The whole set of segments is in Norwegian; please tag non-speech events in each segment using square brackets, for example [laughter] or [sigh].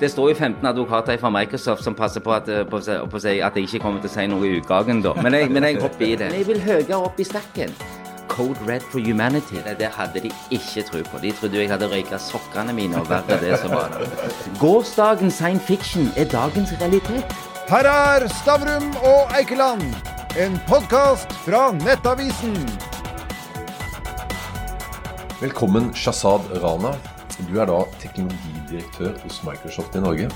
Det står jo 15 advokater fra Microsoft som passer på at, på, på, at jeg ikke kommer til å si noe i utgangen, da. Men jeg, men jeg hopper i det. Jeg vil høyere opp i stakken. Code Red for Humanity. Det det hadde de ikke tro på. De trodde jeg hadde røyka sokkene mine og verre det som var der. [laughs] Gårsdagens science fiction er dagens realitet. Her er Stavrum og Eikeland, en podkast fra Nettavisen. Velkommen, Shazad Rana. Du er da teknologidirektør hos Microsoft i Norge.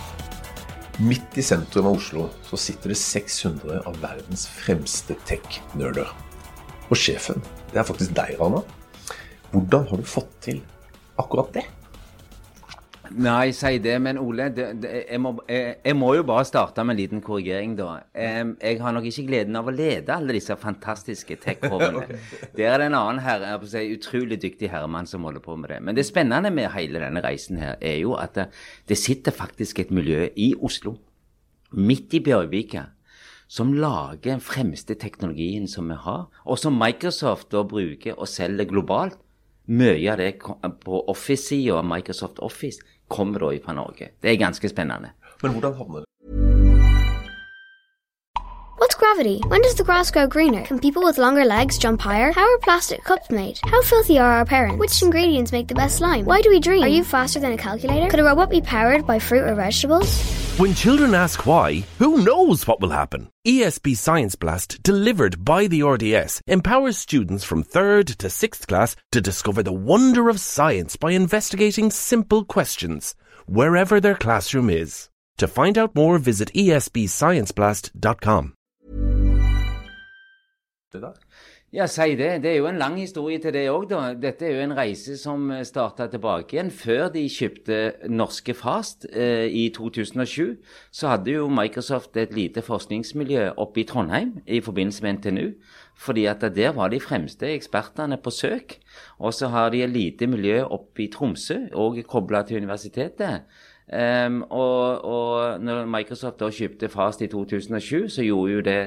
Midt i sentrum av Oslo så sitter det 600 av verdens fremste tech-nerder. Og sjefen, det er faktisk deg, Rana. Hvordan har du fått til akkurat det? Nei, si det, men Ole, det, det, jeg, må, jeg, jeg, må, jo bare starte med en liten korrigering, da. Jeg har nok ikke gleden av å lede alle disse fantastiske tech-hovene. [laughs] okay. Der er det en annen herre, si, utrolig dyktig herremann som holder på med det. Men det spennende med hele denne reisen her, er jo at det, det sitter faktisk et miljø i Oslo, midt i Bjørvika, som lager den fremste teknologien som vi har, og som Microsoft da bruker og selger globalt. Mye av det på Office-sida av Microsoft Office kommer da fra Norge. Det er ganske spennende. Men hvordan havner det What's gravity? When does the grass grow greener? Can people with longer legs jump higher? How are plastic cups made? How filthy are our parents? Which ingredients make the best slime? Why do we dream? Are you faster than a calculator? Could a robot be powered by fruit or vegetables? When children ask why, who knows what will happen? ESB Science Blast, delivered by the RDS, empowers students from 3rd to 6th class to discover the wonder of science by investigating simple questions, wherever their classroom is. To find out more, visit esbscienceblast.com. Ja, si det. Det er jo en lang historie til det òg, da. Dette er jo en reise som starta tilbake igjen. Før de kjøpte norske Fast eh, i 2007, så hadde jo Microsoft et lite forskningsmiljø oppe i Trondheim i forbindelse med NTNU. Fordi at der var de fremste ekspertene på søk. Og så har de et lite miljø oppe i Tromsø, òg kobla til universitetet. Um, og, og når Microsoft da kjøpte Fast i 2007, så gjorde jo det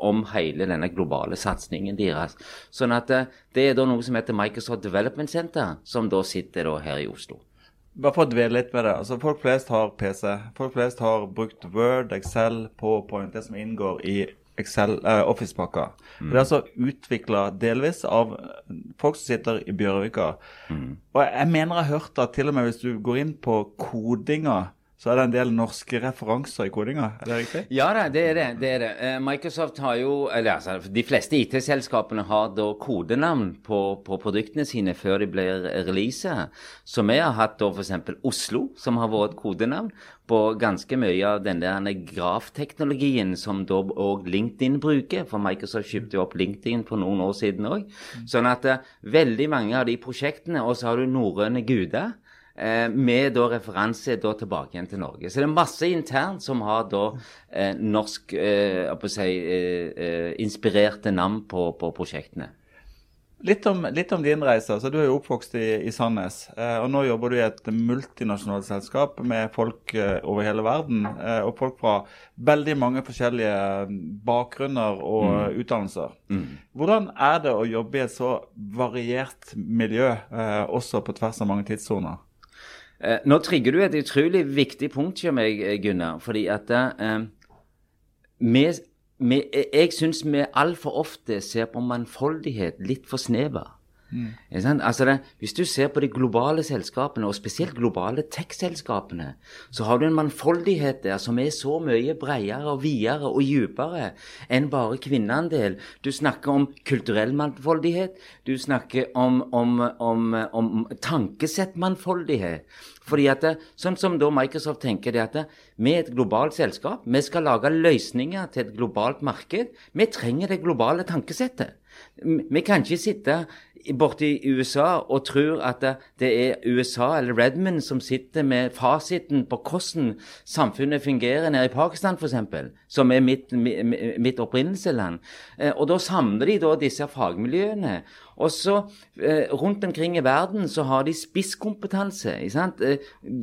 om hele denne globale satsingen deres. Sånn at eh, det er da noe som heter Microsoft Development Center, som da sitter da her i Oslo. Bare for å dvele litt med det. altså Folk flest har PC. Folk flest har brukt Word, Excel, PowerPoint, det som inngår i Excel, uh, Office-pakka. Mm. Det er altså utvikla delvis av folk som sitter i Bjørvika. Mm. Og jeg mener jeg har hørt at til og med hvis du går inn på kodinga så er det en del norske referanser i kodinga, er det riktig? Ja det er det. det, er det. Uh, Microsoft har jo, eller altså, De fleste IT-selskapene har da kodenavn på, på, produktene sine før de blir releaset. Så vi har hatt da f.eks. Oslo, som har vært kodenavn på ganske mye av den der grafteknologien som da òg LinkedIn bruker. For Microsoft kjøpte jo opp LinkedIn for noen år siden òg. Sånn at uh, veldig mange av de prosjektene, og så har du norrøne guder eh, med da referanse da tilbake igjen til Norge. Så det er masse internt som har da eh, norsk eh, si, eh, eh, inspirerte navn på, på prosjektene. Litt om, litt om, din reise. altså Du er jo oppvokst i, i Sandnes. Eh, og Nå jobber du i et multinasjonalt selskap med folk eh, over hele verden. Eh, og folk fra veldig mange forskjellige bakgrunner og mm. utdannelser. Mm. Hvordan er det å jobbe i et så variert miljø, eh, også på tvers av mange tidssoner? Eh, nå trigger du et utrolig viktig punkt for meg, eh, Gunnar. Fordi at eh, vi, vi, Jeg syns vi altfor ofte ser på mangfoldighet litt for snever. Mm. Altså det, hvis du ser på de globale selskapene, og spesielt globale tech-selskapene, så har du en mangfoldighet der som er så mye bredere og videre og dypere enn bare kvinneandel. Du snakker om kulturell mangfoldighet, du snakker om, om, om, om tankesettmangfoldighet. Fordi at det, Sånn som da Microsoft tenker det at vi er et globalt selskap, vi skal lage løsninger til et globalt marked. Vi trenger det globale tankesettet. Vi kan ikke sitte borte i USA og tror at det er USA eller Redmond som sitter med fasiten på hvordan samfunnet fungerer nede i Pakistan f.eks., som er mitt, mitt opprinnelsesland. Eh, og da samler de da disse fagmiljøene. Og så eh, rundt omkring i verden så har de spisskompetanse. Eh,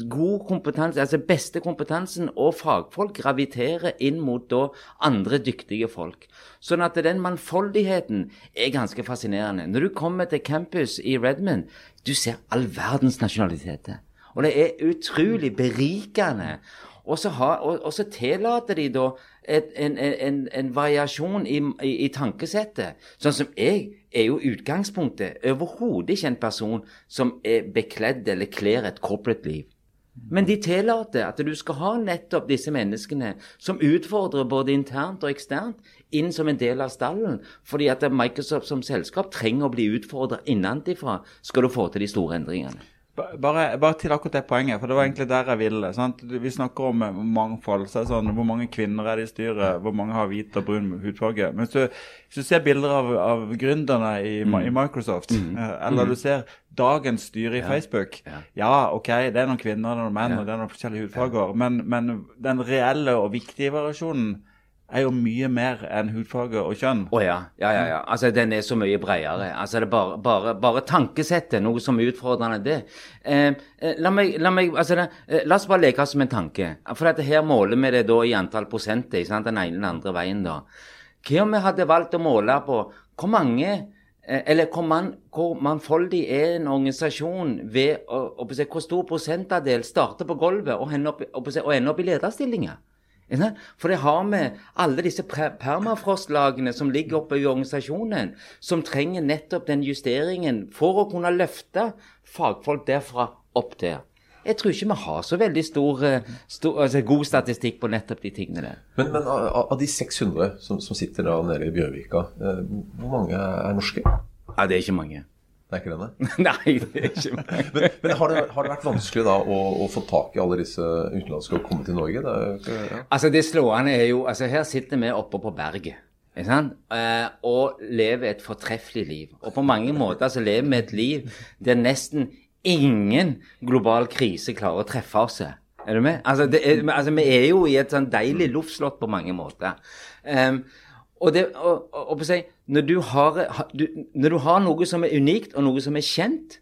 god kompetanse, altså beste kompetansen, og fagfolk graviterer inn mot da andre dyktige folk. Sånn at den mangfoldigheten er ganske fascinerende. Når du kommer til campus i Redmond, du ser all verdens nasjonaliteter. Og det er utrolig berikende. Og så, og, og så tillater de da et, en, en, en, variasjon i, i, i, tankesettet. Sånn som jeg er jo utgangspunktet overhodet ikke en person som er bekledd eller kler et corporate liv. Men de tillater at du skal ha nettopp disse menneskene som utfordrer både internt og eksternt inn som en del av stallen. Fordi at Microsoft som selskap trenger å bli utfordra innenfra skal du få til de store endringene. Bare, bare, til akkurat det poenget, for det var egentlig der jeg ville. Sant? Vi snakker om eh, mangfold. så er det sånn, Hvor mange kvinner er det i styret? Hvor mange har hvit og brun hudfarge? Men hvis du, hvis du ser bilder av, av gründerne i, mm. i Microsoft, mm. Eh, eller mm. du ser dagens styre i ja. Facebook ja. ja. OK, det er noen kvinner, det er noen menn, ja. og det er noen forskjellige hudfarger. Men, men den reelle og viktige variasjonen er jo mye mer enn hudfarge og kjønn. Å oh, ja. ja. Ja, ja, Altså, den er så mye bredere. Altså, det er bare, bare, bare tankesettet, noe som er utfordrende det. Eh, eh, la, meg, la, meg, altså, det, eh, la oss bare leke oss med en tanke. For dette her måler vi det da i antall prosenter, sant? den ene eller andre veien, da. Hva om vi hadde valgt å måle på hvor mange eh, eller hvor, man, hvor, mangfoldig er en organisasjon ved å, å, å, hvor stor prosentandel starter på gulvet og ender opp, og ender opp i lederstillinger? For det har vi alle disse permafrostlagene som ligger oppe i organisasjonen, som trenger nettopp den justeringen for å kunne løfte fagfolk derfra opp der. Jeg tror ikke vi har så veldig stor, eh, stor altså god statistikk på nettopp de tingene der. Men, men av, de 600 som, som sitter der nede i Bjørvika, eh, hvor mange er norske? Nei, Det er ikke mange. Det er ikke det, nei? [laughs] nei, det er ikke meg. [laughs] men, men har, det, har, det, vært vanskelig da å, å, få tak i alle disse utenlandske og komme til Norge? Det ikke, ja. Altså, det slående er jo altså Her sitter vi oppe på berget. ikke Eh, og lever et fortreffelig liv. Og på mange måter så lever vi et liv der nesten ingen global krise klarer å treffe oss. Er du med? Altså, er, altså, vi er jo i et sånn deilig luftslott på mange måter. Um, og, det, og, og, si, når, du har, du, når, du har, noe som er unikt, og noe som er kjent,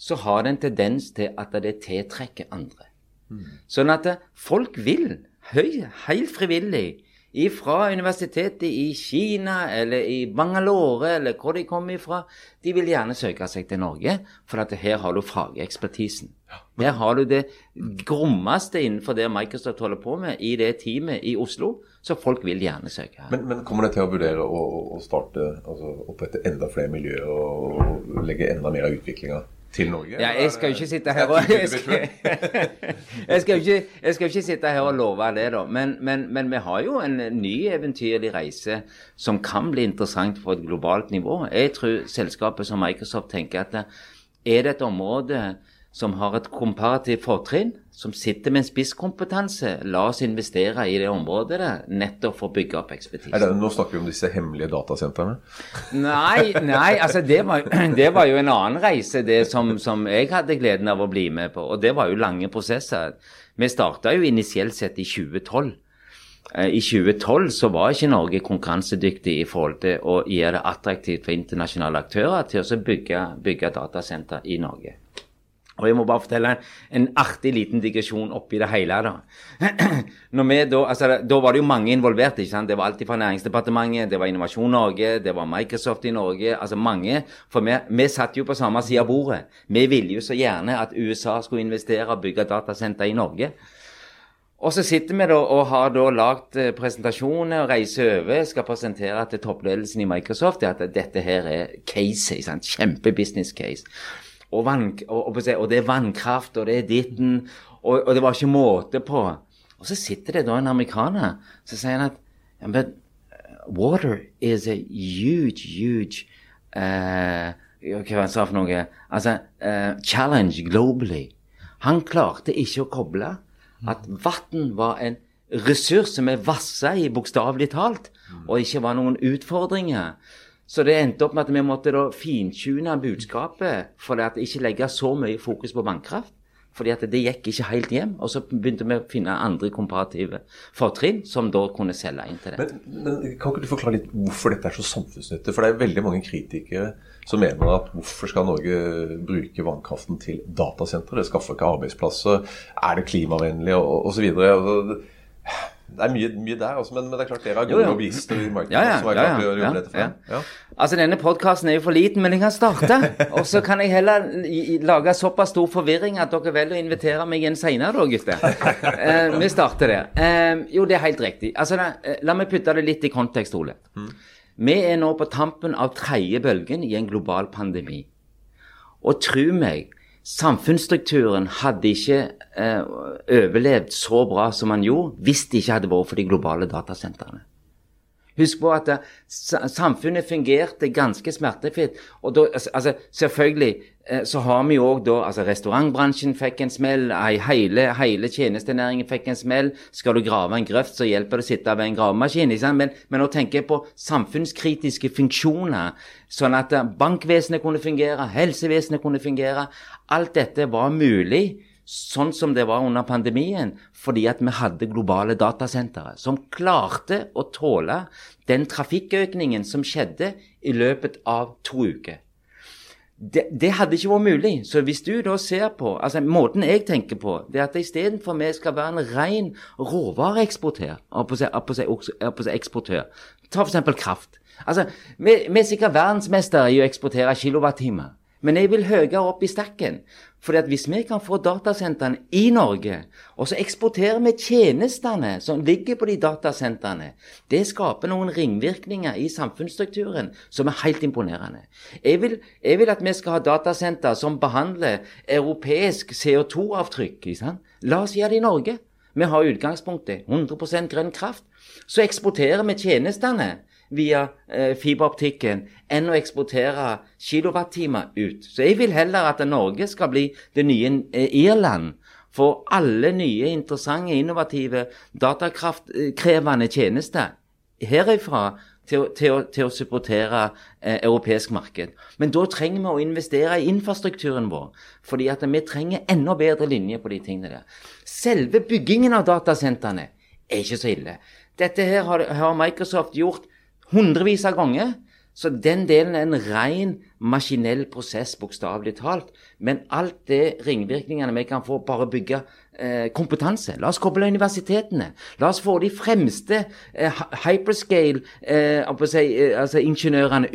så har det en tendens til at det tiltrekker andre. Mm. Sånn at folk vil, høy, helt frivillig, fra universitetet i Kina eller i Bangalore eller hvor de kommer ifra, de vil gjerne søke seg til Norge, for at her har du fagekspertisen. Her har du det grommeste innenfor det Microsoft holder på med i det teamet i Oslo. Så folk vil gjerne søke her. Men, men kommer det til å vurdere å, å starte, altså opprette enda flere miljøer og, og legge enda mer av utviklinga til Norge? Ja, jeg skal jo ikke sitte her og [laughs] jeg skal, jeg skal, ikke, jeg skal ikke sitte her og love det, da. Men, men, men, vi har jo en ny eventyrlig reise som kan bli interessant på et globalt nivå. Jeg tror selskapet som Microsoft tenker at er det et område som har et komparativt fortrinn, som sitter med en spisskompetanse. La oss investere i det området der, nettopp for å bygge opp ekspertise. Det, nå snakker vi om disse hemmelige datasentrene? Nei, nei altså det var, [clears throat] det var, jo en annen reise, det som, som, jeg hadde gleden av å bli med på. Og det var jo lange prosesser. Vi starta jo initielt sett i 2012. Eh, I 2012 så var ikke Norge konkurransedyktig i forhold til å gjøre det attraktivt for internasjonale aktører til å bygge, bygge datasenter i Norge. Og jeg må bare fortelle en artig liten digresjon oppi det hele. Da [clears throat] Når vi da, altså, da var det jo mange involvert. ikke sant? Det var alt fra Næringsdepartementet, det var Innovasjon Norge, det var Microsoft i Norge. altså mange, For vi, vi satt jo på samme side av bordet. Vi ville jo så gjerne at USA skulle investere og bygge datasenter i Norge. Og så sitter vi da og har da lagd eh, presentasjoner og reiser over. Skal presentere til toppledelsen i Microsoft at dette her er case, kjempe business case og, vann, og, og, det er vannkraft, og det er ditten og, og, det var ikke måte på. Og så sitter det da en amerikaner så sier han at But uh, water is a huge, huge uh, Hva han sa for noe? Altså uh, challenge globally. Han klarte ikke å koble at vann var en ressurs som er vassa i, bokstavelig talt, og ikke var noen utfordringer. Så det endte opp med at vi måtte da fintune budskapet for at ikke legge så mye fokus på vannkraft. Fordi at det gikk ikke helt hjem. Og så begynte vi å finne andre komparative fortrinn som da kunne selge inn til det. Men, men, Kan ikke du forklare litt hvorfor dette er så samfunnsnyttig? For det er veldig mange kritikere som mener at hvorfor skal Norge bruke vannkraften til datasentre? Det skaffer ikke arbeidsplasser. Er det klimavennlig? Og osv. Det er mye, mye der, altså, men, men det er klart dere har gode lobbyister i markedet Ja, ja, som er ja, klart ja, ja, ja, dette for Ja. Altså, denne podkasten er jo for liten, men jeg kan starte. [laughs] Og så kan jeg heller lage såpass stor forvirring at dere velger å invitere meg igjen seinere, da, gutter. [laughs] Eh, vi starter der. Eh, jo, det er helt riktig. Altså, da, eh, la meg putte det litt i kontekst, Ole. Vi er nå på tampen av tredje bølgen i en global pandemi. Og tro meg, samfunnsstrukturen hadde ikke eh, overlevd så bra som man gjorde hvis det ikke hadde vært for de globale datasentrene. Husk på at samfunnet fungerte ganske smertefritt. Og da, altså, altså, selvfølgelig eh, så har vi jo òg da altså Restaurantbransjen fikk en smell. Hele, hele tjenestenæringen fikk en smell. Skal du grave en grøft, så hjelper det å sitte ved en gravemaskin. Men, men nå tenker jeg på samfunnskritiske funksjoner. Sånn at eh, bankvesenet kunne fungere, helsevesenet kunne fungere. Alt dette var mulig sånn som det var under pandemien, fordi at vi hadde globale datasentre som klarte å tåle den trafikkøkningen som skjedde i løpet av to uker. Det, det hadde ikke vært mulig. Så hvis du da ser på altså Måten jeg tenker på, det er at istedenfor vi skal være en ren råvareeksportør eksportør, Ta f.eks. kraft. Altså, vi, vi er sikkert verdensmestere i å eksportere kilowattimer. Men jeg vil høyere opp i stakken. Fordi at hvis vi kan få datasentrene i Norge, og så eksporterer vi tjenestene som ligger på de datasentrene, det skaper noen ringvirkninger i samfunnsstrukturen som er helt imponerende. Jeg vil, jeg vil at vi skal ha datasenter som behandler europeisk CO2-avtrykk. La oss gjøre det i Norge. Vi har utgangspunktet 100% grønn kraft. Så eksporterer vi tjenestene via eh, fiberoptikken enn å eksportere kilowattimer ut. Så jeg vil heller at Norge skal bli det nye eh, Irland for alle nye, interessante, innovative, datakraftkrevende tjenester herifra til, til, til å supportere eh, europeisk marked. Men da trenger vi å investere i infrastrukturen vår, fordi at vi trenger enda bedre linjer på de tingene der. Selve byggingen av datasentrene er ikke så ille. Dette her har, har Microsoft gjort hundrevis av ganger. Så den delen er en ren maskinell prosess, bokstavelig talt. Men alt det ringvirkningene vi kan få, bare bygge eh, kompetanse. La oss koble universitetene. La oss få de fremste eh, hy- hyperscale eh, si, eh, altså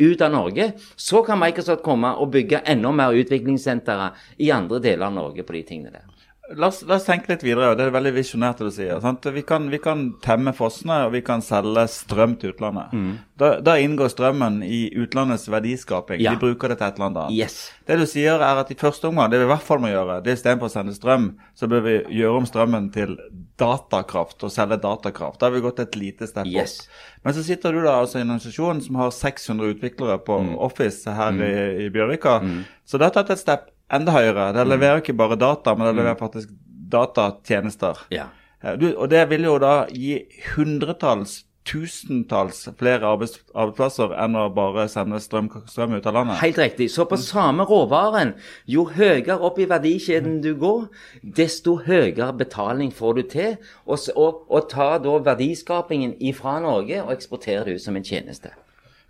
ut av Norge. Så kan Microsoft komme og bygge enda mer utviklingssentre i andre deler av Norge på de tingene der. La oss, la oss tenke litt videre. og Det er veldig visjonært det du sier. Sant? Vi, kan, vi kan temme fossene, og vi kan selge strøm til utlandet. Da, da inngår strømmen i utlandets verdiskaping. Ja. De bruker det til et eller annet. Yes. Det du sier er at i første omgang, det vi i hvert fall må gjøre, det er istedenfor å sende strøm, så bør vi gjøre om strømmen til datakraft og selge datakraft. Da har vi gått et lite step Yes. opp. Men så sitter du da altså i en organisasjon som har 600 utviklere på Mm. Office her i, i Bjørvika. Så det har tatt et step enda høyere. Mm. Det leverer ikke bare data, men det leverer faktisk datatjenester. Ja. Eh, Du, og det vil jo da gi hundretalls, tusentalls flere arbeids, arbeidsplasser enn å bare sende strøm, strøm ut av landet. Helt riktig. Så på samme råvaren, jo høyere opp i verdikjeden du går, desto høyere betaling får du til. Og, og, og ta da verdiskapingen ifra Norge og eksportere det ut som en tjeneste.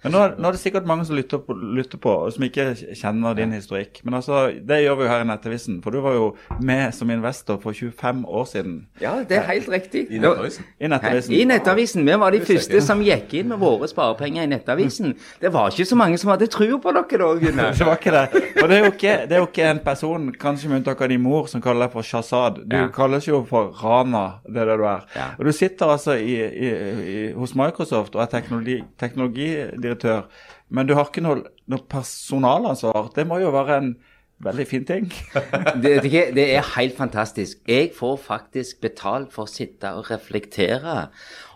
Men nå, nå er det sikkert mange som lytter på, lytter på og som ikke kjenner din historikk. Men altså, det gjør vi jo her i Nettavisen. For du var jo med som investor for 25 år siden Ja, det er helt riktig. I Nettavisen. i Nettavisen. I Nettavisen. Vi var de første som gikk inn med våre sparepenger i Nettavisen. Det var ikke så mange som hadde tro på dere da, Gunnar. [laughs] Det var ikke det. Og det er jo ikke, det er jo ikke en person, kanskje med unntak av din mor, som kaller deg for Shazad. Du Ja. kalles jo for Rana, det er det du er. Ja. Og du sitter altså i, i, i, hos Microsoft og er teknologi, teknologidirektør, men du har ikke noe, noe personalansvar. Det må jo være en veldig fin ting. [laughs] det, det er helt fantastisk. Jeg får faktisk betalt for å sitte og reflektere.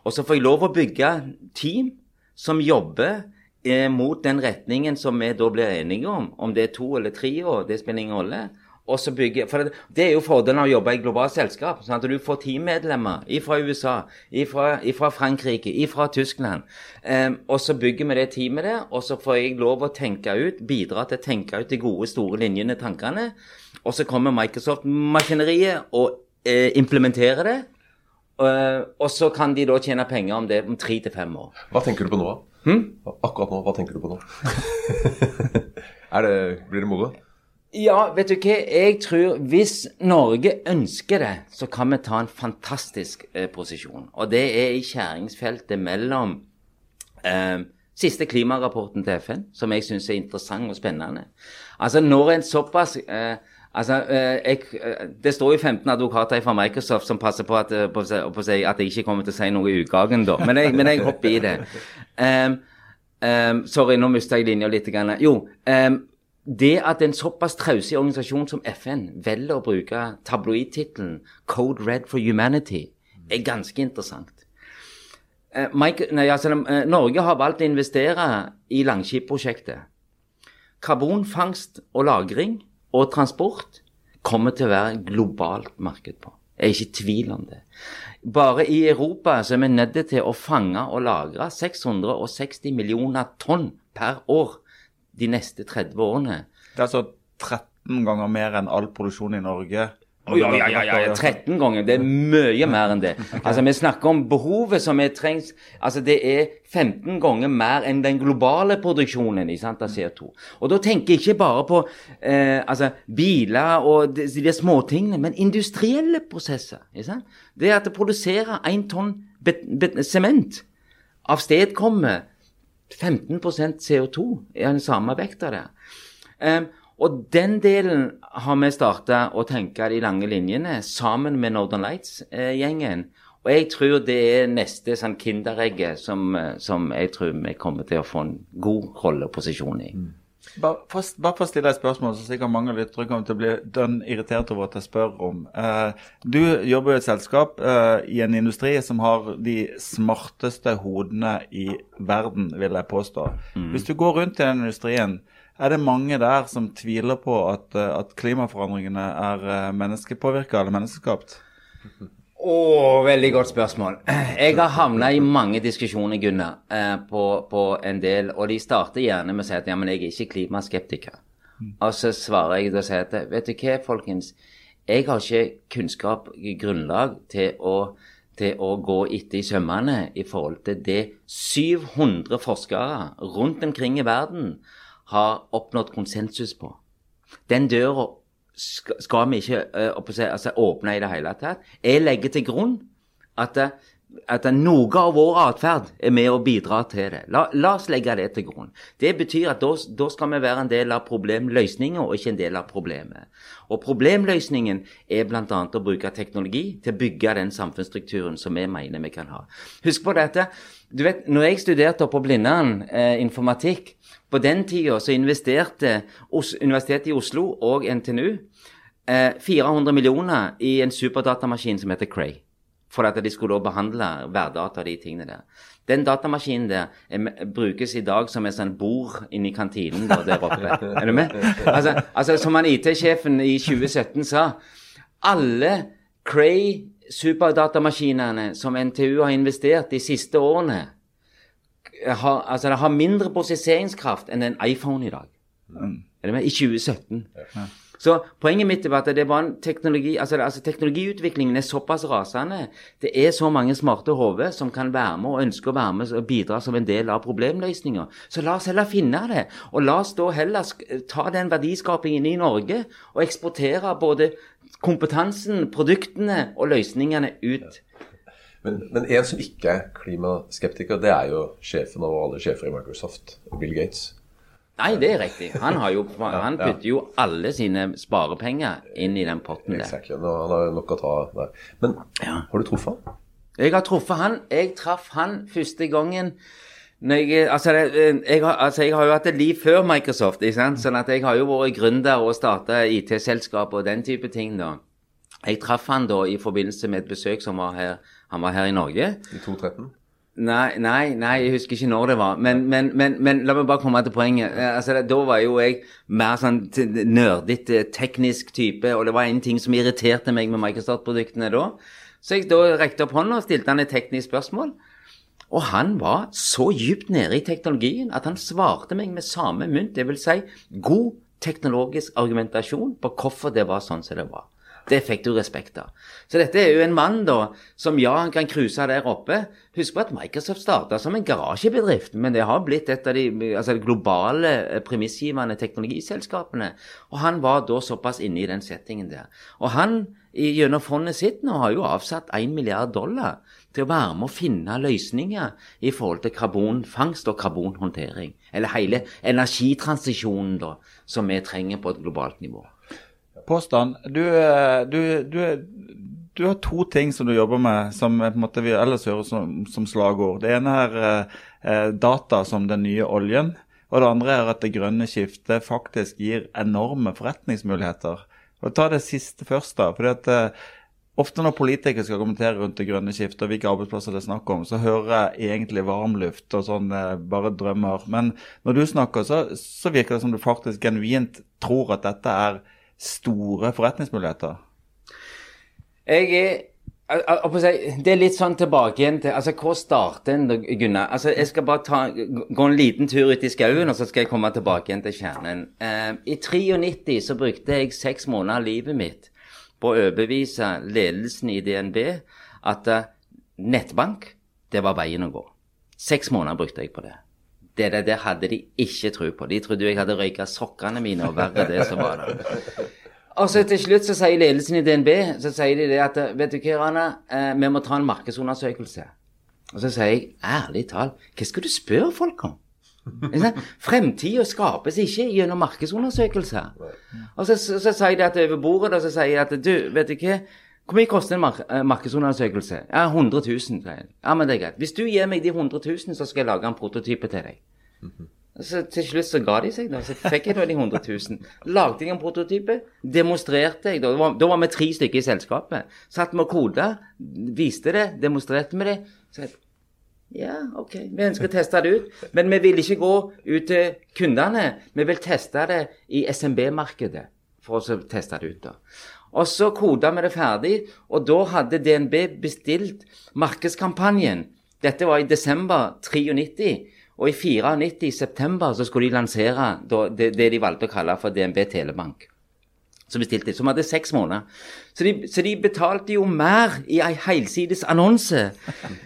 Og så får jeg lov å bygge team som jobber eh, mot den retningen som vi da blir enige om. Om det er to eller tre år, det spiller ingen rolle. Og så bygge, for det, det er jo fordelen av å jobbe i globalt selskap. sånn at Du får teammedlemmer fra USA, fra Frankrike, fra Tyskland. Um, og så bygger vi det teamet der, og så får jeg lov å tenke ut, bidra til å tenke ut de gode, store linjene, tankene. Og så kommer Microsoft-maskineriet og eh, implementerer det. Uh, og så kan de da tjene penger om det om tre til fem år. Hva tenker du på nå, da? Hm? Akkurat nå, hva tenker du på nå? [laughs] er det, blir det moro? Ja, vet du hva. Jeg tror hvis Norge ønsker det, så kan vi ta en fantastisk eh, posisjon. Og det er i skjæringsfeltet mellom eh, siste klimarapporten til FN, som jeg syns er interessant og spennende. Altså når en såpass eh, Altså, eh, jeg, eh, Det står jo 15 advokater fra Microsoft som passer på at, eh, på, på at jeg ikke kommer til å si noe i utgangen, da. Men jeg, men jeg hopper i det. Um, um, sorry, nå mista jeg linja litt. Grann. Jo, um, det at en såpass trausig organisasjon som FN velger å bruke tabloidtittelen 'Code Red for Humanity', er ganske interessant. Eh, Mike, nei, altså, eh, Norge har valgt å investere i Langskip-prosjektet. Karbonfangst og -lagring og transport kommer til å være globalt marked på. Jeg er ikke i tvil om det. Bare i Europa så er vi nødt til å fange og lagre 660 millioner tonn per år de neste 30 årene. Det er altså 13 ganger mer enn all produksjon i Norge. Oh, ja, ja, ja, ja, ja, 13 ganger. Det er mye mer enn det. [laughs] Altså, Vi snakker om behovet som er trengs Altså, Det er 15 ganger mer enn den globale produksjonen ikke sant, av CO2. Og da tenker jeg ikke bare på eh, altså, biler og de, de småtingene, men industrielle prosesser. ikke sant? Det at det produserer 1 tonn sement avstedkommer 15% CO2 i den samme vekta der. Og den delen har vi starta å tenke de lange linjene sammen med Northern Lights-gjengen. og jeg tror det er neste sånn kinderegget som, eh, som jeg tror vi kommer til å få en god rolleposisjon i. Bare bare for å stille et spørsmål som sikkert mange lyttere kommer til å bli dønn irritert over at jeg spør om. Eh, du jobber i et selskap eh, i en industri som har de smarteste hodene i verden, vil jeg påstå. Hvis du går rundt i den industrien, er det mange der som tviler på at, eh, at klimaforandringene er eh, menneskepåvirka eller menneskeskapt? [laughs] Å, veldig godt spørsmål. Jeg har havna i mange diskusjoner, Gunnar, eh, på, på en del, og de starter gjerne med å si at ja, men jeg er ikke klimaskeptiker. Og så svarer jeg og sier at vet du hva, folkens, jeg har ikke kunnskap, grunnlag, til å, til å gå etter i sømmene i forhold til det 700 forskere rundt omkring i verden har oppnådd konsensus på. Den døra skal, skal vi ikke uh, altså, åpne i det hele tatt. Jeg legger til grunn at, det- at noe av vår atferd er med å bidra til det. La, la oss legge det til grunn. Det betyr at da skal vi være en del av problemløsninga, og ikke en del av problemet. Og problemløsningen er bl.a. å bruke teknologi til å bygge den samfunnsstrukturen som vi mener vi kan ha. Husk på dette. Du vet, når jeg studerte på Blindern eh, informatikk, på den tida så investerte Universitetet i Oslo og NTNU eh, 400 millioner i en superdatamaskin som heter Cray. For at de skulle behandle værdata og de tingene der. Den datamaskinen der er, brukes i dag som et sånn bord inni kantinen da, der oppe. Er du med? Altså, altså som han IT-sjefen i 2017 sa, alle Cray superdatamaskinene som NTU har investert de siste årene, har, altså det har mindre prosesseringskraft enn en iPhone i dag. Er det med? I 2017. Så poenget mitt er at det var en teknologi, altså, altså teknologiutviklingen er såpass rasende. Det er så mange smarte hoder som kan være med og ønsker å være med og bidra som en del av problemløsninga. Så la oss heller finne det. Og la oss da heller ta den verdiskapingen i Norge og eksportere både kompetansen, produktene og løsningene ut. Men, men en som ikke er klimaskeptiker, det er jo sjefen over alle sjefer i Microsoft, Bill Gates. Nei, det er riktig. Han, har jo, [laughs] han putter jo alle sine sparepenger inn i den potten der. Exactly. Nå, han har jo nok å ta der. Men Ja. har du truffet han? Jeg har truffet han. Jeg traff han første gangen jeg, altså, jeg, har, altså, jeg har jo hatt et liv før Microsoft, sånn at jeg har jo vært gründer og starta IT-selskap og den type ting. da. Jeg traff han da i forbindelse med et besøk som var her, han var her i Norge. I 2013? Nei, nei, nei, jeg husker ikke når det var. Men, men, men, men la meg bare komme til poenget. Eh, Altså, da var jo jeg mer sånn nerdete, teknisk type, og det var en ting som irriterte meg med Microsoft-produktene da. Så jeg da rekte opp hånda og stilte han et teknisk spørsmål. Og han var så djupt nede i teknologien at han svarte meg med samme mynt, det vil si god teknologisk argumentasjon på hvorfor det var sånn som det var. Det fikk du respekt av. Så dette er jo en mann da, som ja, han kan cruise der oppe. Husk på at Microsoft starta som en garasjebedrift, men det har blitt et av de altså, globale eh, premissgivende teknologiselskapene. Og han var da såpass inne i den settingen der. Og han gjennom fondet sitt nå har jo avsatt 1 milliard dollar til å være med å finne løsninger i forhold til karbonfangst og karbonhåndtering. Eller hele energitransisjonen da, som vi trenger på et globalt nivå påstand. Du, eh, du, du, du, har to ting som du jobber med som måte vi ellers hører som, som slagord. Det ene er eh, data som den nye oljen. Og det andre er at det grønne skiftet faktisk gir enorme forretningsmuligheter. Og Ta det siste først. da, fordi at eh, Ofte når politikere skal kommentere rundt det grønne skiftet og hvilke arbeidsplasser det er snakk om, så hører jeg egentlig varmluft og sånn eh, bare drømmer. Men når du snakker, så, så virker det som du faktisk genuint tror at dette er store forretningsmuligheter? Jeg er det er litt sånn tilbake igjen til altså Hvor starter en, Gunnar? Altså, Jeg skal bare ta, gå en liten tur ut i skauen, og så skal jeg komme tilbake igjen til kjernen. Uh, I 93 så brukte jeg seks måneder av livet mitt på å overbevise ledelsen i DNB at uh, nettbank, det var veien å gå. Seks måneder brukte jeg på det. Det der, det hadde de ikke tro på. De trodde jeg hadde røyka sokkene mine, og verre det som var det. Og så til slutt så sier ledelsen i DNB så sier de det at vet du hva, Rana, eh, vi må ta en markedsundersøkelse. Og så sier jeg ærlig talt, hva skal du spørre folk om? Fremtida skapes ikke gjennom markedsundersøkelser. Og så, så, så, sier de at over bordet da, så sier de at du, vet du hva hvor mye koster en mark eh, markedsundersøkelse? Ja, 100 000. Ja, men det er greit. Hvis du gir meg de 100 000, så skal jeg lage en prototype til deg. Så til slutt så ga de seg, da. Så fikk jeg da de 100 000. Lagde jeg en prototype, demonstrerte jeg. Da var, da var vi tre stykker i selskapet. Satt med koda, viste det, demonstrerte med det. Så jeg, ja, OK, vi ønsker å teste det ut. Men vi vil ikke gå ut til kundene. Vi vil teste det i SMB-markedet for å teste det ut. da. Og så koda vi det ferdig, og da hadde DNB bestilt markedskampanjen. Dette var i desember 93. Og i 94, i september, så skulle de lansere det, det de valgte å kalle for DNB Telebank som bestilte, som hadde seks måneder. Så de, så de, betalte jo mer i ei helsides annonse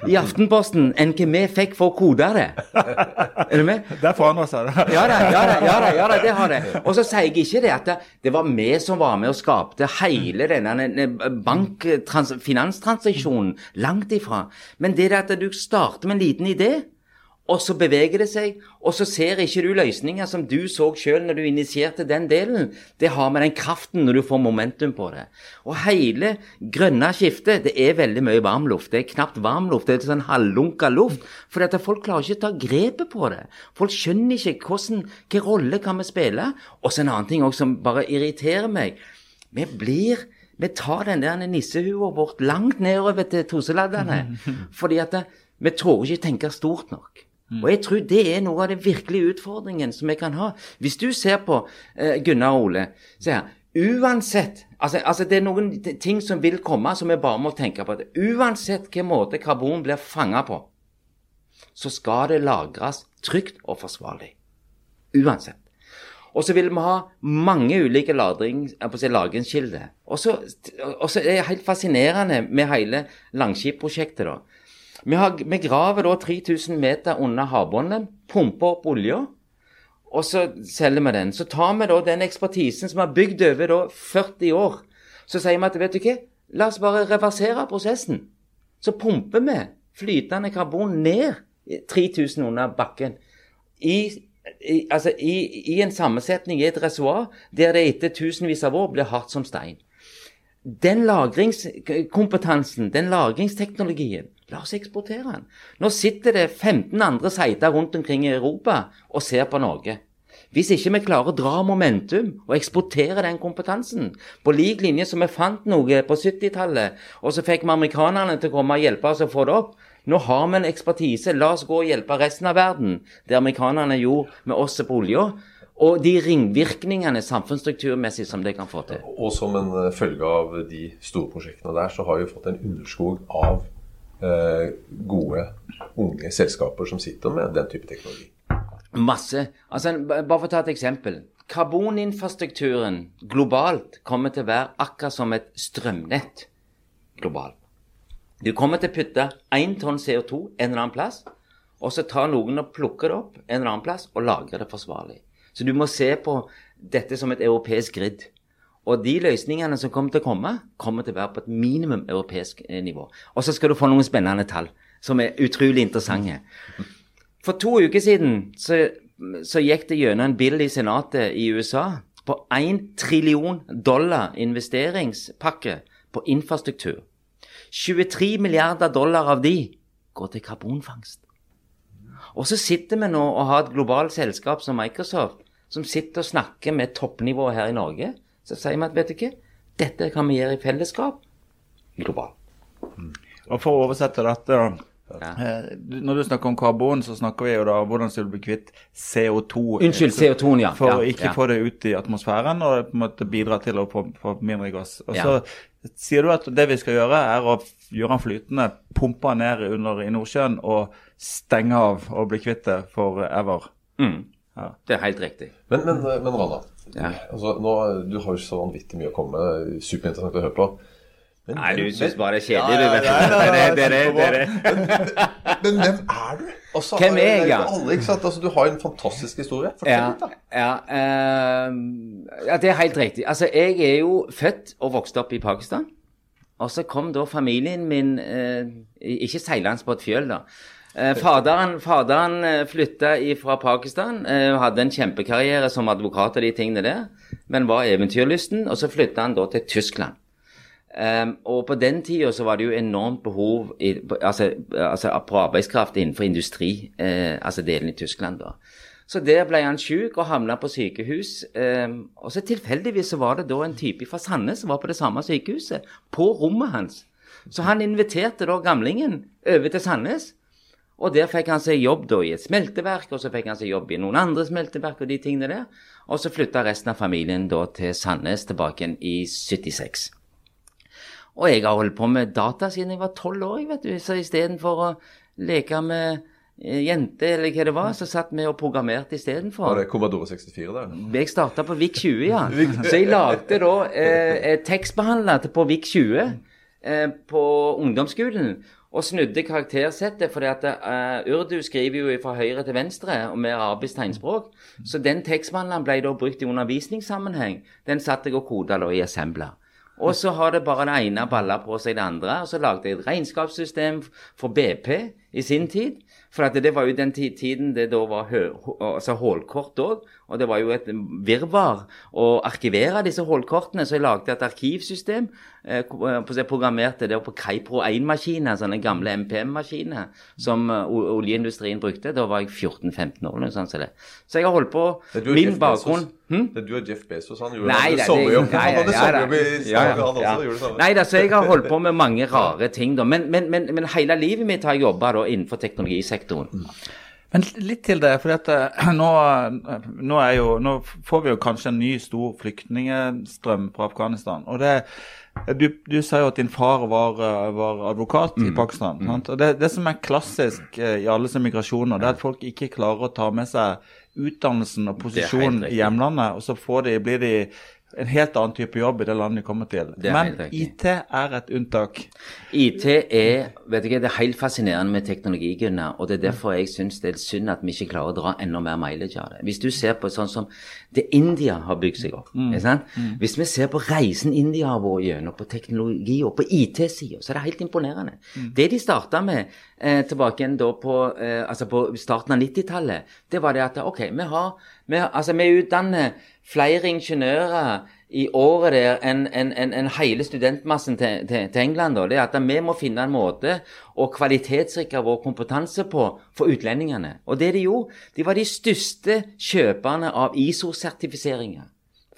i Aftenposten enn hva vi fikk for å kode det. Er du med? Det forandra seg, det. Ja da, ja da, ja da, ja da, det har det. Og så sier jeg ikke det at det, det, var vi som var med og skapte hele denne bank, finanstransaksjonen. Langt ifra. Men det er at du starter med en liten idé og så beveger det seg, og så ser ikke du løsninger som du så sjøl når du initierte den delen. Det har med den kraften når du får momentum på det. Og hele grønne skiftet, det er veldig mye varmluft. Det er knapt varmluft, det er sånn halvlunka luft. For at folk klarer ikke å ta grepet på det. Folk skjønner ikke hvordan, hvilken rolle kan vi spille. Og så en annen ting også som bare irriterer meg. Vi blir vi tar den der nissehua vårt langt nedover til toseladdene. [laughs] Fordi at vi tror ikke tenke stort nok. Og jeg tror det er noe av den virkelige utfordringen som vi kan ha. Hvis du ser på eh, Gunnar og Ole se her, Uansett altså, altså, Det er noen ting som vil komme, som vi bare må tenke på. Uansett hvilken måte karbon blir fanga på, så skal det lagres trygt og forsvarlig. Uansett. Og så vil vi ha mange ulike lagringskilder. Og så er det helt fascinerende med hele Langskip-prosjektet. da, vi, har, vi graver da 3000 meter under havbunnen, pumper opp olja, og så selger vi den. Så tar vi da den ekspertisen som har bygd over da 40 år. Så sier vi at vet du hva, la oss bare reversere prosessen. Så pumper vi flytende karbon ned 3000 under bakken. I, i, altså i, i en sammensetning i et reservoar der det etter tusenvis av år blir hardt som stein. Den lagringskompetansen, den lagringsteknologien, La oss eksportere den. Nå sitter det 15 andre seiter rundt omkring i Europa og ser på Norge. Hvis ikke vi klarer å dra momentum og eksportere den kompetansen, på lik linje som vi fant noe på 70-tallet, og så fikk vi amerikanerne til å komme og hjelpe oss å få det opp Nå har vi en ekspertise, la oss gå og hjelpe resten av verden, det amerikanerne gjorde med oss på olja. Og de ringvirkningene samfunnsstrukturmessig som det kan få til. Og som en følge av de store prosjektene der, så har vi fått en underskog av gode, unge selskaper som sitter med den type teknologi. Masse. Altså, bare for å ta et eksempel. Karboninfrastrukturen globalt kommer til å være akkurat som et strømnett globalt. Du kommer til å putte én tonn CO2 en eller annen plass, og så tar noen og plukker det opp en eller annen plass og lagrer det forsvarlig. Så du må se på dette som et europeisk grid. Og de løsningene som kommer til å komme, kommer til å være på et minimum europeisk eh, nivå. Og så skal du få noen spennende tall som er utrolig interessante. For to uker siden så, så gikk det gjennom en bill i Senatet i USA på 1 trillion dollar investeringspakke på infrastruktur. 23 milliarder dollar av de går til karbonfangst. Og så sitter vi nå og har et globalt selskap som Microsoft, som sitter og snakker med toppnivået her i Norge. Så sier vi at vet du ikke, dette kan vi gjøre i fellesskap globalt. Og for å oversette dette, da. Ja. Eh, Når du snakker om karbon, så snakker vi jo da om hvordan skal du bli kvitt CO2. Unnskyld, CO2-en, ja. For Ja, å ikke ja. få det ut i atmosfæren og på en måte bidra til å få, få mindre gass. Og Ja. så sier du at det vi skal gjøre, er å gjøre den flytende, pumpe den ned under i Nordsjøen og stenge av og bli kvitt det forever. Mm. Ja. Det er helt riktig. Men, men, men Rana, Ja. altså, nå, du har jo så vanvittig mye å komme med. Superinteressant å høre på. Men, Nei, du syns bare det er kjedelig, du. Men hvem er du? Også, Hvem er jeg, ja? Alle, ikke sant? Altså, du har en fantastisk historie. Fortell Ja, litt, da. ja, eh, ja, det er helt riktig. Altså, jeg er jo født og vokst opp i Pakistan. Og så kom da familien min eh, Ikke seilende på et fjøl, da. Eh, faderen faderen eh, flytta fra Pakistan, eh, hadde en kjempekarriere som advokat og de tingene der, men var eventyrlysten, og så flytta han da til Tyskland. Um, og på den tida så var det jo enormt behov i, altså, altså, på arbeidskraft innenfor industri, altså delen i Tyskland da. Så der ble han syk og havna på sykehus. Um, og så tilfeldigvis så var det da en type fra Sandnes som var på det samme sykehuset, på rommet hans. Så han inviterte da gamlingen over til Sandnes. Og der fikk han seg jobb da i et smelteverk, og så fikk han seg jobb i noen andre smelteverk og de tingene der. Og så flytta resten av familien da til Sandnes tilbake igjen i 76. Og jeg har holdt på med data siden jeg var tolv år, vet du. Så istedenfor å leke med jente jenter, eller hva det var, så satt vi og programmerte Var det Commodore 64 da? Jeg starta på VIK 20, ja. [laughs] Så jeg lagde da eh, eh, tekstbehandler på VIK 20 eh, på ungdomsskolen. Og snudde karaktersettet, fordi at uh, Urdu skriver jo fra høyre til venstre og med arabisk tegnspråk. Så den tekstbehandleren ble da brukt i undervisningssammenheng. Den satt jeg og koda da i assembler. Og så har det bare det ene balla på seg det andre. Og så lagde jeg et regnskapssystem for BP i sin tid. For det var jo den tiden det da var altså hålkort òg. Og det var jo et virvar å arkivere disse holdkortene, Så jeg lagde et arkivsystem. Eh, ko- eh, på- så jeg programmerte det på Kaipro 1-maskiner, sånne gamle MPM-maskiner som eh, oljeindustrien brukte. Da var jeg 14-15 år. Sånn, det. Så jeg har holdt på Min bakgrunn hm? Det er du og Jeff Bezos. Han gjorde Nei, det- sommerjobb. Han hadde sommerjobb i Stavanger, han også. gjorde det samme. Nei da, så jeg har holdt på med mange rare ting, da. Men, men, men, men hele livet mitt har jeg jobba innenfor teknologisektoren. Men litt til det, for [clears throat] nå, nå, er jo, nå får vi jo kanskje en ny stor flyktningstrøm fra Afghanistan. og det du, du sa jo at din far var, eh, var advokat Mm. i Pakistan. Sant? Og det, det som er klassisk eh, i alle som migrasjoner, det er at folk ikke klarer å ta med seg utdannelsen og posisjonen i hjemlandet, og så får de, blir de en helt annen type jobb i det landet de kommer til. Men. IT er et unntak. IT er vet ikke, det er helt fascinerende med teknologi, Gunnar. Og det er derfor jeg syns det er synd at vi ikke klarer å dra enda mer mileage av det. Hvis du ser på sånn som det India har bygd seg opp ikke sant? Hvis vi ser på reisen India har vært gjennom på teknologi og på IT-sida, så er det helt imponerende. Det de starta med eh, tilbake igjen da på, eh, altså på starten av 90-tallet, det var det at ok, vi har, vi, altså vi utdanner flere ingeniører i året der enn en, en, en hele studentmassen til, til, til England. Da. Det er at vi må finne en måte å kvalitetssikre vår kompetanse på for utlendingene. Og det de gjorde, de var de største kjøperne av ISO-sertifiseringer.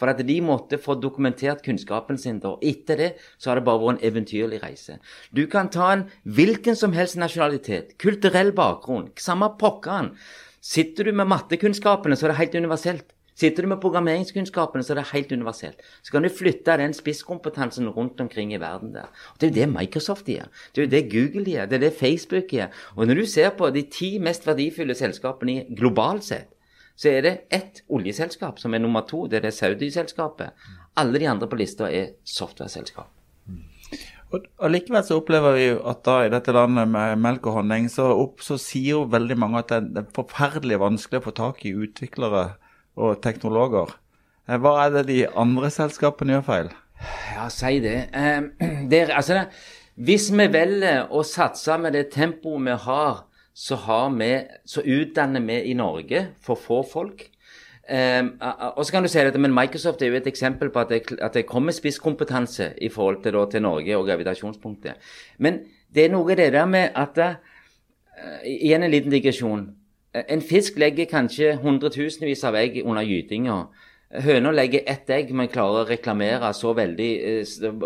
For at de måtte få dokumentert kunnskapen sin. da. Etter det så har det bare vært en eventyrlig reise. Du kan ta en hvilken som helst nasjonalitet, kulturell bakgrunn, samme pokkeren. Sitter du med mattekunnskapene, så er det helt universelt. Sitter du med programmeringskunnskapene, så er det helt universelt. Så kan du flytte den spisskompetansen rundt omkring i verden der. Og Det er jo det Microsoft gjør. Det er jo det Google gjør. Det er det Facebook gjør. Og når du ser på de ti mest verdifulle selskapene globalt sett, så er det ett oljeselskap som er nummer to. Det er det Saudi-selskapet. Alle de andre på lista er software-selskap. Og, og Likevel så opplever vi jo at da i dette landet med melk og honning, så, opp, så sier jo veldig mange at det er forferdelig vanskelig å få tak i utviklere og teknologer. Eh, Hva er det de andre selskapene gjør feil? Ja, si det. Eh, [clears throat] det er- altså, hvis vi velger å satse med det tempoet vi har, så, har vi, så utdanner vi i Norge for få folk. Eh, og så kan du si dette, men Microsoft er jo et eksempel på at det, at det kommer spisskompetanse i forhold til, da, til Norge og gravitasjonspunktet. Men det er noe det der med at eh, Igjen en liten digresjon. Eh, En fisk legger kanskje hundretusenvis av egg under gytinga. Høna legger ett egg, men klarer å reklamere så veldig eh,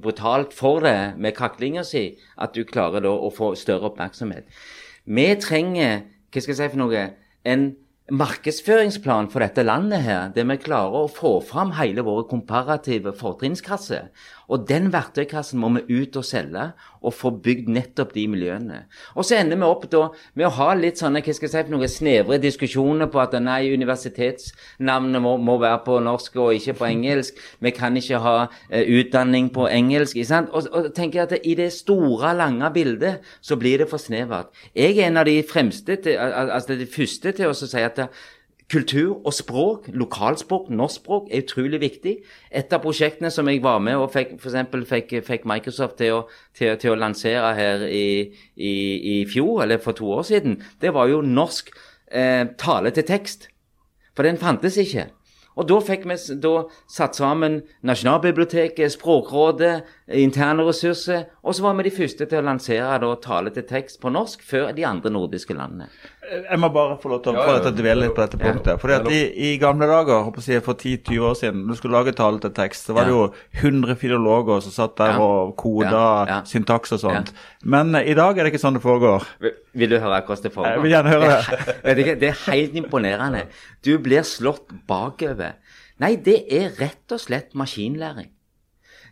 brutalt for det med kaklinga si at du klarer da å få større oppmerksomhet. Vi trenger hva skal jeg si for noe, en markedsføringsplan for dette landet her, der vi klarer å få fram hele våre komparative fortrinnskasser. Og den verktøykassen må vi ut og selge, og få bygd nettopp de miljøene. Og så ender vi opp da med å ha litt sånne hva skal jeg si noen noe, snevre diskusjoner på at nei, universitetsnavnet må, må være på norsk og ikke på engelsk. Vi kan ikke ha eh, utdanning på engelsk. ikke sant? Og, og tenker at i det store, lange bildet så blir det for snevert. Jeg er en av de fremste til, al- altså de første til å si at det, Kultur og språk, lokalspråk, norskspråk, er utrolig viktig. Et av prosjektene som jeg var med og fikk, for eksempel fikk, fikk Microsoft til å, til, til å lansere her i, i, i fjor, eller for to år siden, det var jo norsk eh, tale til tekst. For den fantes ikke. Og da fikk vi da satt sammen Nasjonalbiblioteket, Språkrådet, interne ressurser, og så var vi de første til å lansere da tale til tekst på norsk før de andre nordiske landene. Jeg må bare få lov til å Ja, dvele litt på dette punktet. Fordi at i, I gamle dager, håper jeg, for 10-20 år siden, når du skulle lage tale til tekst, så var det jo 100 filologer som satt der Ja. og koda syntaks og sånt. Men eh, i dag er det ikke sånn det foregår. Vil- Vil du høre hvordan det foregår? Jeg vil gjerne høre det. [laughs] er- Vet ikke, det er helt imponerende. Du blir slått bakover. Nei, det er rett og slett maskinlæring.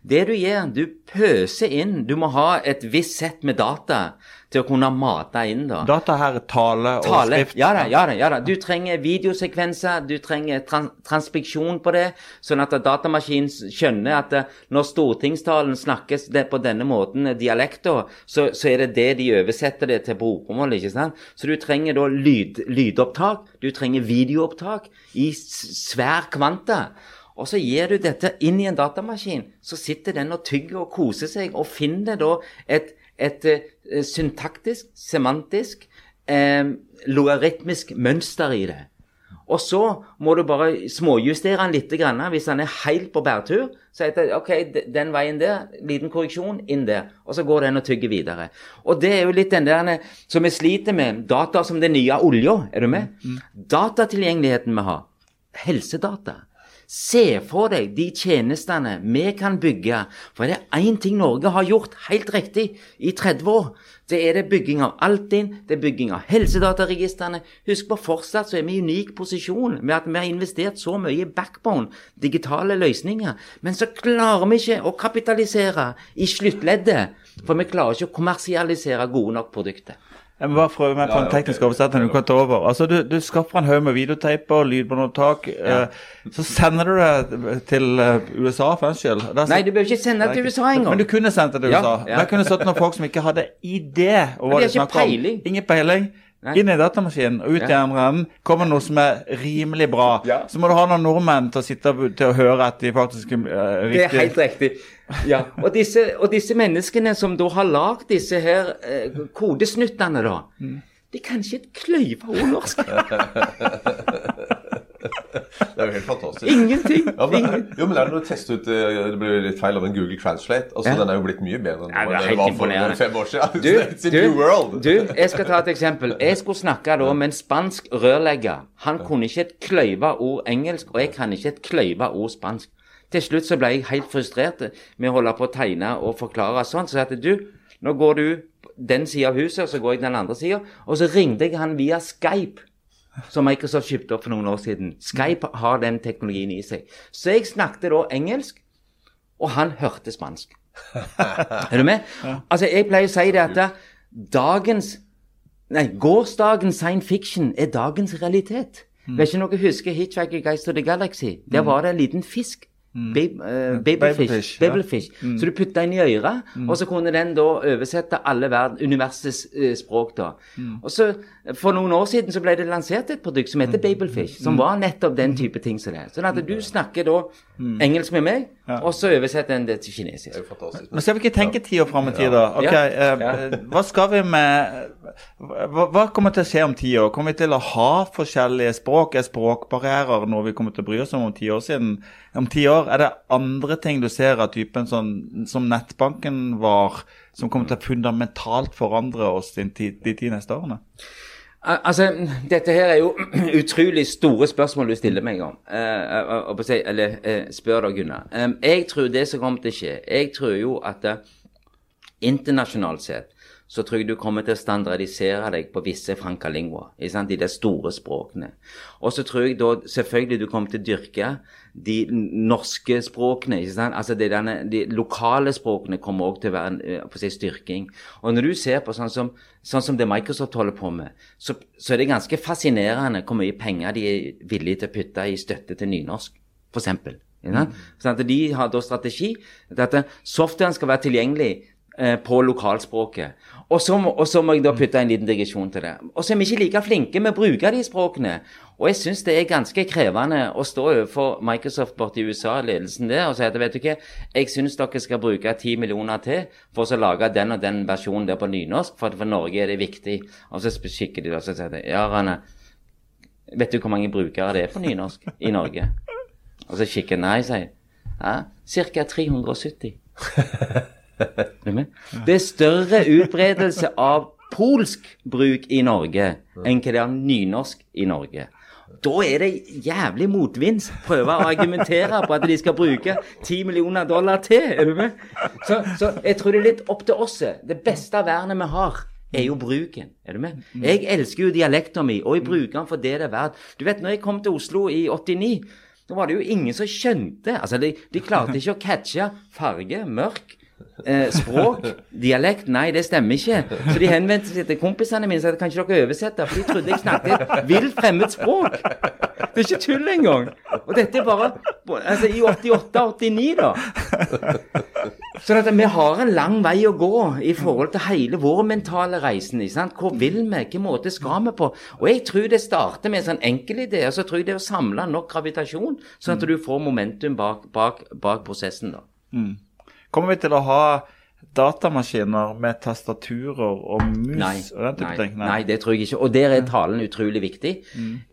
Det du gjør, du pøser inn. Du må ha et visst sett med data til å kunne mate inn. da. Data her er tale og Tale. skrift. Ja da, ja da. ja da. Du trenger videosekvenser, du trenger trans transpiksjon på det, sånn at datamaskinen skjønner at eh, når stortingstalen snakkes det på denne måten, eh, dialekter, så, så er det det de oversetter det til bokmål, ikke sant? Så du trenger da lyd, lydopptak, du trenger videoopptak i svær kvanta. Og så gir du dette inn i en datamaskin, så sitter den og tygger og koser seg, og finner da et, et, eh, syntaktisk, semantisk, eh, logaritmisk mønster i det. Og så må du bare småjustere den litt. Grann. Hvis den er helt på bærtur, så heter det OK, den veien der, liten korreksjon, inn der. Og så går den og tygger videre. Og det er jo litt den der som vi sliter med. Data som den nye olja, er du med? Datatilgjengeligheten vi har. Helsedata. Se for deg de tjenestene vi kan bygge. For det er én ting Norge har gjort helt riktig i 30 år. Det er det bygging av Altinn, det er bygging av helsedataregistrene. Husk på fortsatt så er vi i unik posisjon med at vi har investert så mye i backbone, digitale løsninger. Men så klarer vi ikke å kapitalisere i sluttleddet. For vi klarer ikke å kommersialisere gode nok produkter. Jeg må bare prøve meg på Ja, en ja, teknisk ok. oversetning. Du kan ta over. Altså, du, du skaffer en haug med videoteiper, lydbåndopptak. Eh, så sender du det til eh, USA for en skyld. Nei, du bør ikke sende det til USA engang. Men du kunne sendt det til USA. ja. Der kunne satt noen folk som ikke hadde idé om Men hva de de har ikke snakker om. Ingen peiling. Nei. Inn i datamaskinen og ut i Ja. andre enden kommer noe som er rimelig bra. Ja. Så må du ha noen nordmenn til å sitte til å høre at de faktisk er riktig Det er helt riktig. Ja. Og, disse, og disse menneskene som da har lagd disse her eh, kodesnuttene, da, de kan ikke et kløyve ord norsk. [laughs] [laughs] Det er jo helt fantastisk. Ingenting. Ja, men, Ingen. jo, men er det når du tester ut eh, Det ble litt feil av en Google Translate. Altså, Ja. Den er jo blitt mye bedre enn Ja, det det var for fem år siden. Du, [laughs] It's a new world. du, jeg skal ta et eksempel. Jeg skulle snakke da med en spansk rørlegger. Han kunne ikke et kløyva ord engelsk, og jeg kan ikke et kløyva ord spansk. Til slutt så ble jeg helt frustrert med å holde på å tegne og forklare sånn. Så jeg sa du, nå går du den sida av huset, og så går jeg den andre sida. Og så ringte jeg han via Skype. Som Microsoft kjøpte opp for noen år siden. Skype har den teknologien i seg. Så jeg snakket da engelsk, og han hørte spansk. [laughs] Er du med? Altså, jeg pleier å si det at dagens Nei, gårsdagens science fiction er dagens realitet. Vet ikke om dere husker Hitchhiker Guys to the Galaxy? Der var det en liten fisk. Bab, eh, Babelfish, babelfish. ja. babelfish. Så du putta inn i øret, og så kunne den da oversette alle verden, universets uh, språk. da. Og så For noen år siden så ble det lansert et produkt som heter Babelfish, som var nettopp den type ting som det. er. Sånn at du snakker da engelsk med meg, og så oversetter en det til kinesisk. Det er jo fantastisk. Men skal vi ikke tenke ti år fram i tid, da? Ok, eh, Hva skal vi med hva, hva kommer til å skje om ti år? Kommer vi til å ha forskjellige språk? Er språkbarrierer noe vi kommer til å bry oss om om ti år siden? Om ti år, er det andre ting du ser av typen sånn som nettbanken var, som kommer til å fundamentalt forandre oss de ti, de ti neste årene? Al- Altså, dette her er jo [clears throat] utrolig store spørsmål du stiller meg om. Eh, eh, si, eller eh, spør da, Gunnar. Eh, jeg tror det som kommer til å skje Jeg tror jo at eh, internasjonalt sett så tror jeg du kommer til å standardisere deg på visse frankalingua, ikke De store språkene. Og så tror jeg da selvfølgelig du kommer til å dyrke de norske språkene. altså De, denne, de lokale språkene kommer også til å være en eh, si, styrking. Og når du ser på sånn som, sånn som det Microsoft holder på med, så, så er det ganske fascinerende hvor mye penger de er villige til å putte i støtte til nynorsk, f.eks. Sånn at de har da strategi at softwaren skal være tilgjengelig på lokalspråket. Og så, må, og så må jeg da putte en liten digresjon til det. Og så er vi ikke like flinke med å bruke de språkene. Og jeg syns det er ganske krevende å stå overfor Microsoft borte i USA, ledelsen der, og si at vet du hva, jeg syns dere skal bruke ti millioner til for å lage den og den versjonen der på nynorsk, for for Norge er det viktig. Og så kikker de og så sier de, ja, Rane, vet du hvor mange brukere det er på nynorsk i Norge? Og så kikker nei, sier jeg. Ja, Ca. 370. [laughs] Det er større utbredelse av polsk bruk i Norge enn hva det er nynorsk i Norge. Da er det jævlig motvinds prøve å argumentere på at de skal bruke 10 millioner dollar til. Er du med? Så, så jeg tror det er litt opp til oss. Det beste vernet vi har, er jo bruken. Er du med? Jeg elsker jo dialekten min, og jeg bruker den for det det er verdt. Du vet, når jeg kom til Oslo i 89 da var det jo ingen som skjønte. Altså, De, de klarte ikke å catche farge, mørk, eh, språk, dialekt. Nei, det stemmer ikke. Så de henvendte seg til kompisene mine og sa kan ikke dere oversette, for de trodde jeg snakket et vilt fremmed språk. Det er ikke tull engang. Og dette er bare altså, i 88-89, da. Sånn at vi har en lang vei å gå i forhold til hele vår mentale reisen. Hvor vil vi? Hvilken måte skal vi på? Og jeg tror det starter med en sånn enkel idé, og så tror jeg det er å samle nok gravitasjon, sånn at du får momentum bak, bak, bak prosessen. da. Kommer vi til å ha datamaskiner med tastaturer og mus Nei, og den type nei, ting? nei, det tror jeg ikke. Og der er talen utrolig viktig.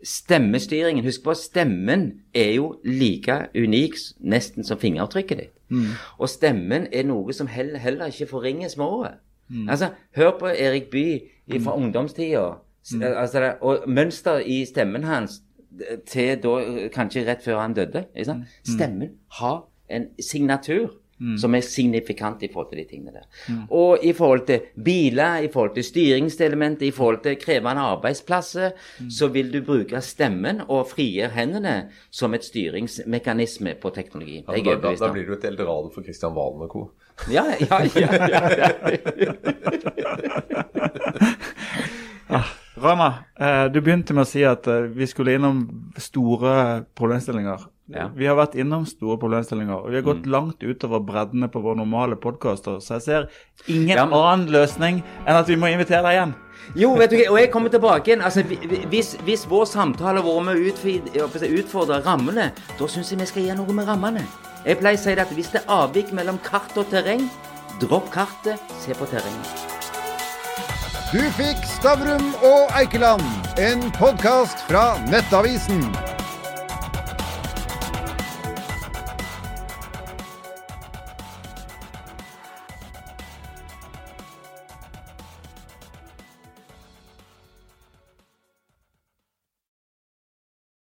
Stemmestyringen, husk på stemmen er jo like unik nesten som fingertrykket ditt. Og stemmen er noe som heller, heller ikke forringes med året. Altså, hør på Erik Bye fra ungdomstida. S- Altså, og mønster i stemmen hans til da kanskje rett før han døde. Stemmen har en signatur. Som er signifikant i forhold til de tingene der. Og i forhold til biler, i forhold til styringselementer, i forhold til krevende arbeidsplasser, så vil du bruke stemmen og frigjøre hendene som et styringsmekanisme på teknologi. Ja, da, da, da blir du et eldorado for Christian Valen og co. Ja, ja, ja. ja, ja. [laughs] Rana, eh, du begynte med å si at eh, vi skulle innom store problemstillinger. Ja. Vi har vært innom store problemstillinger, og vi har gått langt utover breddene på våre normale podkaster, så jeg ser ingen Ja, men- annen løsning enn at vi må invitere deg igjen. Jo, vet du hva, og jeg kommer tilbake igjen. Altså, vi- vi- hvis, hvis vår samtale har vært med å utfordre rammene, da syns jeg vi skal gjøre noe med rammene. Jeg pleier å si det at hvis det er avvik mellom kart og terreng, dropp kartet, se på terrenget. Du fikk Stavrum og Eikeland, en podkast fra Nettavisen.